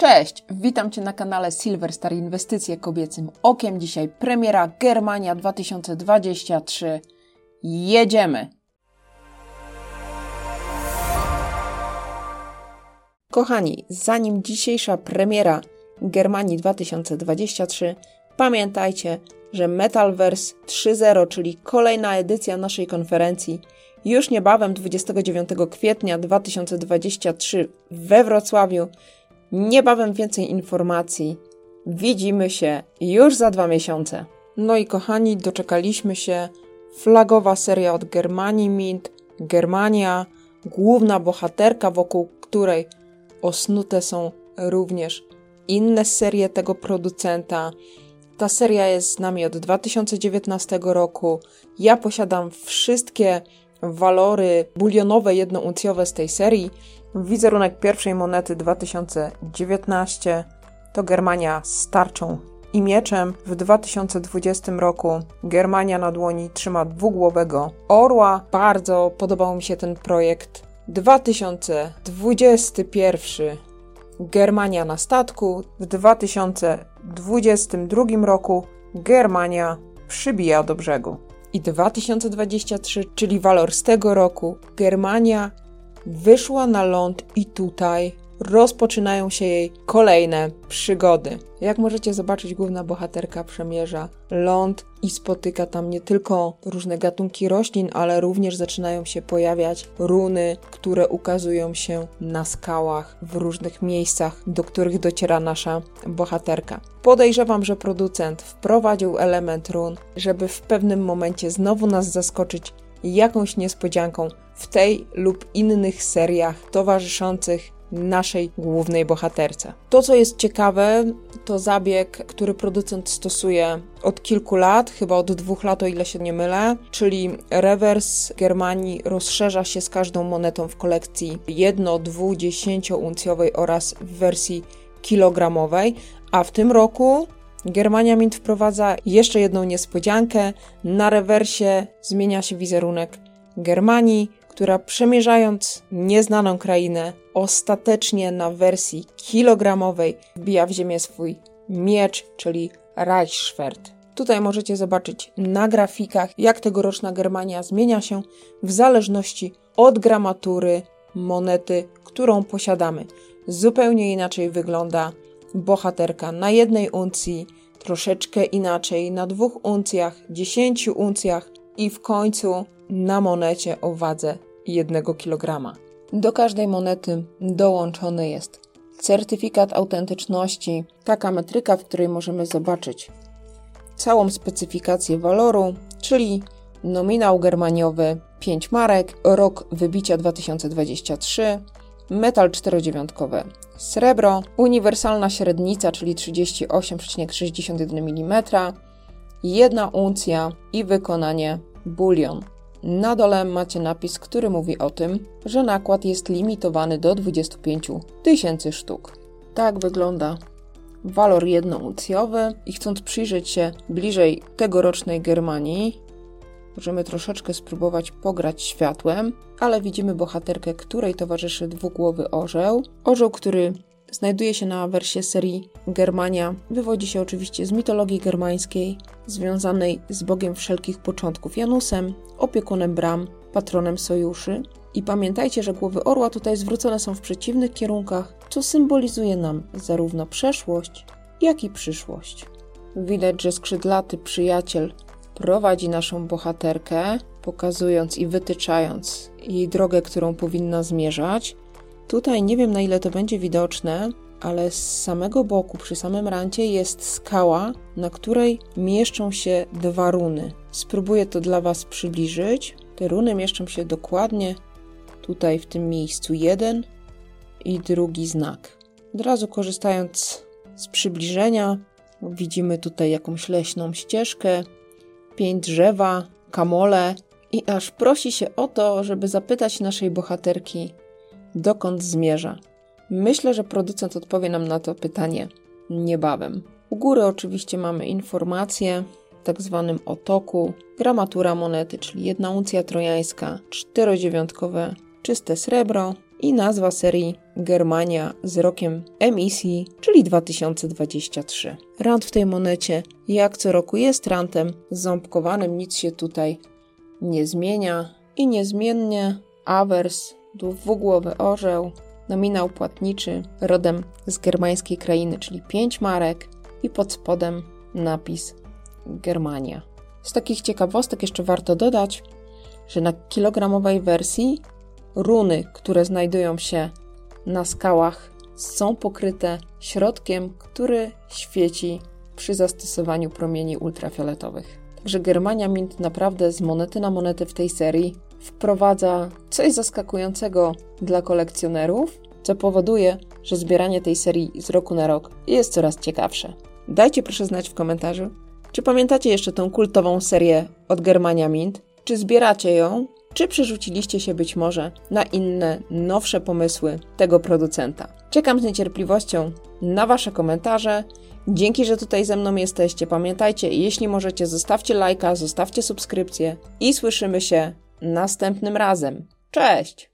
Cześć, witam Cię na kanale Silver Star Inwestycje Kobiecym Okiem. Dzisiaj premiera Germania 2023. Jedziemy! Kochani, zanim dzisiejsza premiera Germanii 2023, pamiętajcie, że Metalverse 3.0, czyli kolejna edycja naszej konferencji, już niebawem 29 kwietnia 2023 we Wrocławiu Niebawem więcej informacji. Widzimy się już za dwa miesiące. No i kochani, doczekaliśmy się. Flagowa seria od Germanii Mint, Germania, główna bohaterka, wokół której osnute są również inne serie tego producenta. Ta seria jest z nami od 2019 roku. Ja posiadam wszystkie walory bulionowe jednouncjowe z tej serii. Wizerunek pierwszej monety 2019 to Germania z tarczą i mieczem. W 2020 roku Germania na dłoni trzyma dwugłowego orła. Bardzo podobał mi się ten projekt. 2021 Germania na statku. W 2022 roku Germania przybija do brzegu. I 2023, czyli walor z tego roku, Germania wyszła na ląd i tutaj rozpoczynają się jej kolejne przygody. Jak możecie zobaczyć, główna bohaterka przemierza ląd i spotyka tam nie tylko różne gatunki roślin, ale również zaczynają się pojawiać runy, które ukazują się na skałach w różnych miejscach, do których dociera nasza bohaterka. Podejrzewam, że producent wprowadził element run, żeby w pewnym momencie znowu nas zaskoczyć jakąś niespodzianką w tej lub innych seriach towarzyszących naszej głównej bohaterce. To, co jest ciekawe, to zabieg, który producent stosuje od kilku lat, chyba od dwóch lat, o ile się nie mylę, czyli rewers Germanii rozszerza się z każdą monetą w kolekcji jedno, dwu, dziesięciouncjowej oraz w wersji kilogramowej, a w tym roku Germania Mint wprowadza jeszcze jedną niespodziankę. Na rewersie zmienia się wizerunek Germanii, która przemierzając nieznaną krainę, ostatecznie na wersji kilogramowej wbija w ziemię swój miecz, czyli Reichsschwert. Tutaj możecie zobaczyć na grafikach, jak tegoroczna Germania zmienia się w zależności od gramatury monety, którą posiadamy. Zupełnie inaczej wygląda bohaterka na jednej uncji, troszeczkę inaczej na dwóch uncjach, dziesięciu uncjach i w końcu na monecie o wadze 1 kg. Do każdej monety dołączony jest certyfikat autentyczności, taka metryka, w której możemy zobaczyć całą specyfikację waloru, czyli nominał germaniowy 5 marek, rok wybicia 2023, metal 4,9 srebro, uniwersalna średnica, czyli 38,61 mm, 1 uncja i wykonanie bulion. Na dole macie napis, który mówi o tym, że nakład jest limitowany do 25 tysięcy sztuk. Tak wygląda walor jednouncjowy i chcąc przyjrzeć się bliżej tegorocznej Germanii, możemy troszeczkę spróbować pograć światłem, ale widzimy bohaterkę, której towarzyszy dwugłowy orzeł. Orzeł, który znajduje się na wersie serii Germania, wywodzi się oczywiście z mitologii germańskiej, związanej z Bogiem wszelkich początków Janusem, opiekunem bram, patronem sojuszy. I pamiętajcie, że głowy orła tutaj zwrócone są w przeciwnych kierunkach, co symbolizuje nam zarówno przeszłość, jak i przyszłość. Widać, że skrzydlaty przyjaciel prowadzi naszą bohaterkę, pokazując i wytyczając jej drogę, którą powinna zmierzać. Tutaj nie wiem na ile to będzie widoczne, ale z samego boku, przy samym rancie jest skała, na której mieszczą się dwa runy. Spróbuję to dla Was przybliżyć. Te runy mieszczą się dokładnie tutaj w tym miejscu. Jeden i drugi znak. Od razu korzystając z przybliżenia, widzimy tutaj jakąś leśną ścieżkę, pięć drzewa, kamole i aż prosi się o to, żeby zapytać naszej bohaterki, dokąd zmierza. Myślę, że producent odpowie nam na to pytanie niebawem. U góry oczywiście mamy informacje tak zwanym otoku, gramatura monety, czyli jedna uncja trojańska, czterodziewiątkowe czyste srebro, i nazwa serii Germania z rokiem emisji, czyli 2023. Rand w tej monecie jak co roku jest rantem ząbkowanym, nic się tutaj nie zmienia i niezmiennie awers, dwugłowy orzeł, nominał płatniczy rodem z germańskiej krainy, czyli 5 marek i pod spodem napis Germania. Z takich ciekawostek jeszcze warto dodać, że na kilogramowej wersji runy, które znajdują się na skałach, są pokryte środkiem, który świeci przy zastosowaniu promieni ultrafioletowych. Także Germania Mint naprawdę z monety na monetę w tej serii wprowadza coś zaskakującego dla kolekcjonerów, co powoduje, że zbieranie tej serii z roku na rok jest coraz ciekawsze. Dajcie proszę znać w komentarzu, czy pamiętacie jeszcze tą kultową serię od Germania Mint? Czy zbieracie ją? Czy przerzuciliście się być może na inne, nowsze pomysły tego producenta? Czekam z niecierpliwością na Wasze komentarze. Dzięki, że tutaj ze mną jesteście. Pamiętajcie, jeśli możecie, zostawcie lajka, zostawcie subskrypcję i słyszymy się następnym razem. Cześć!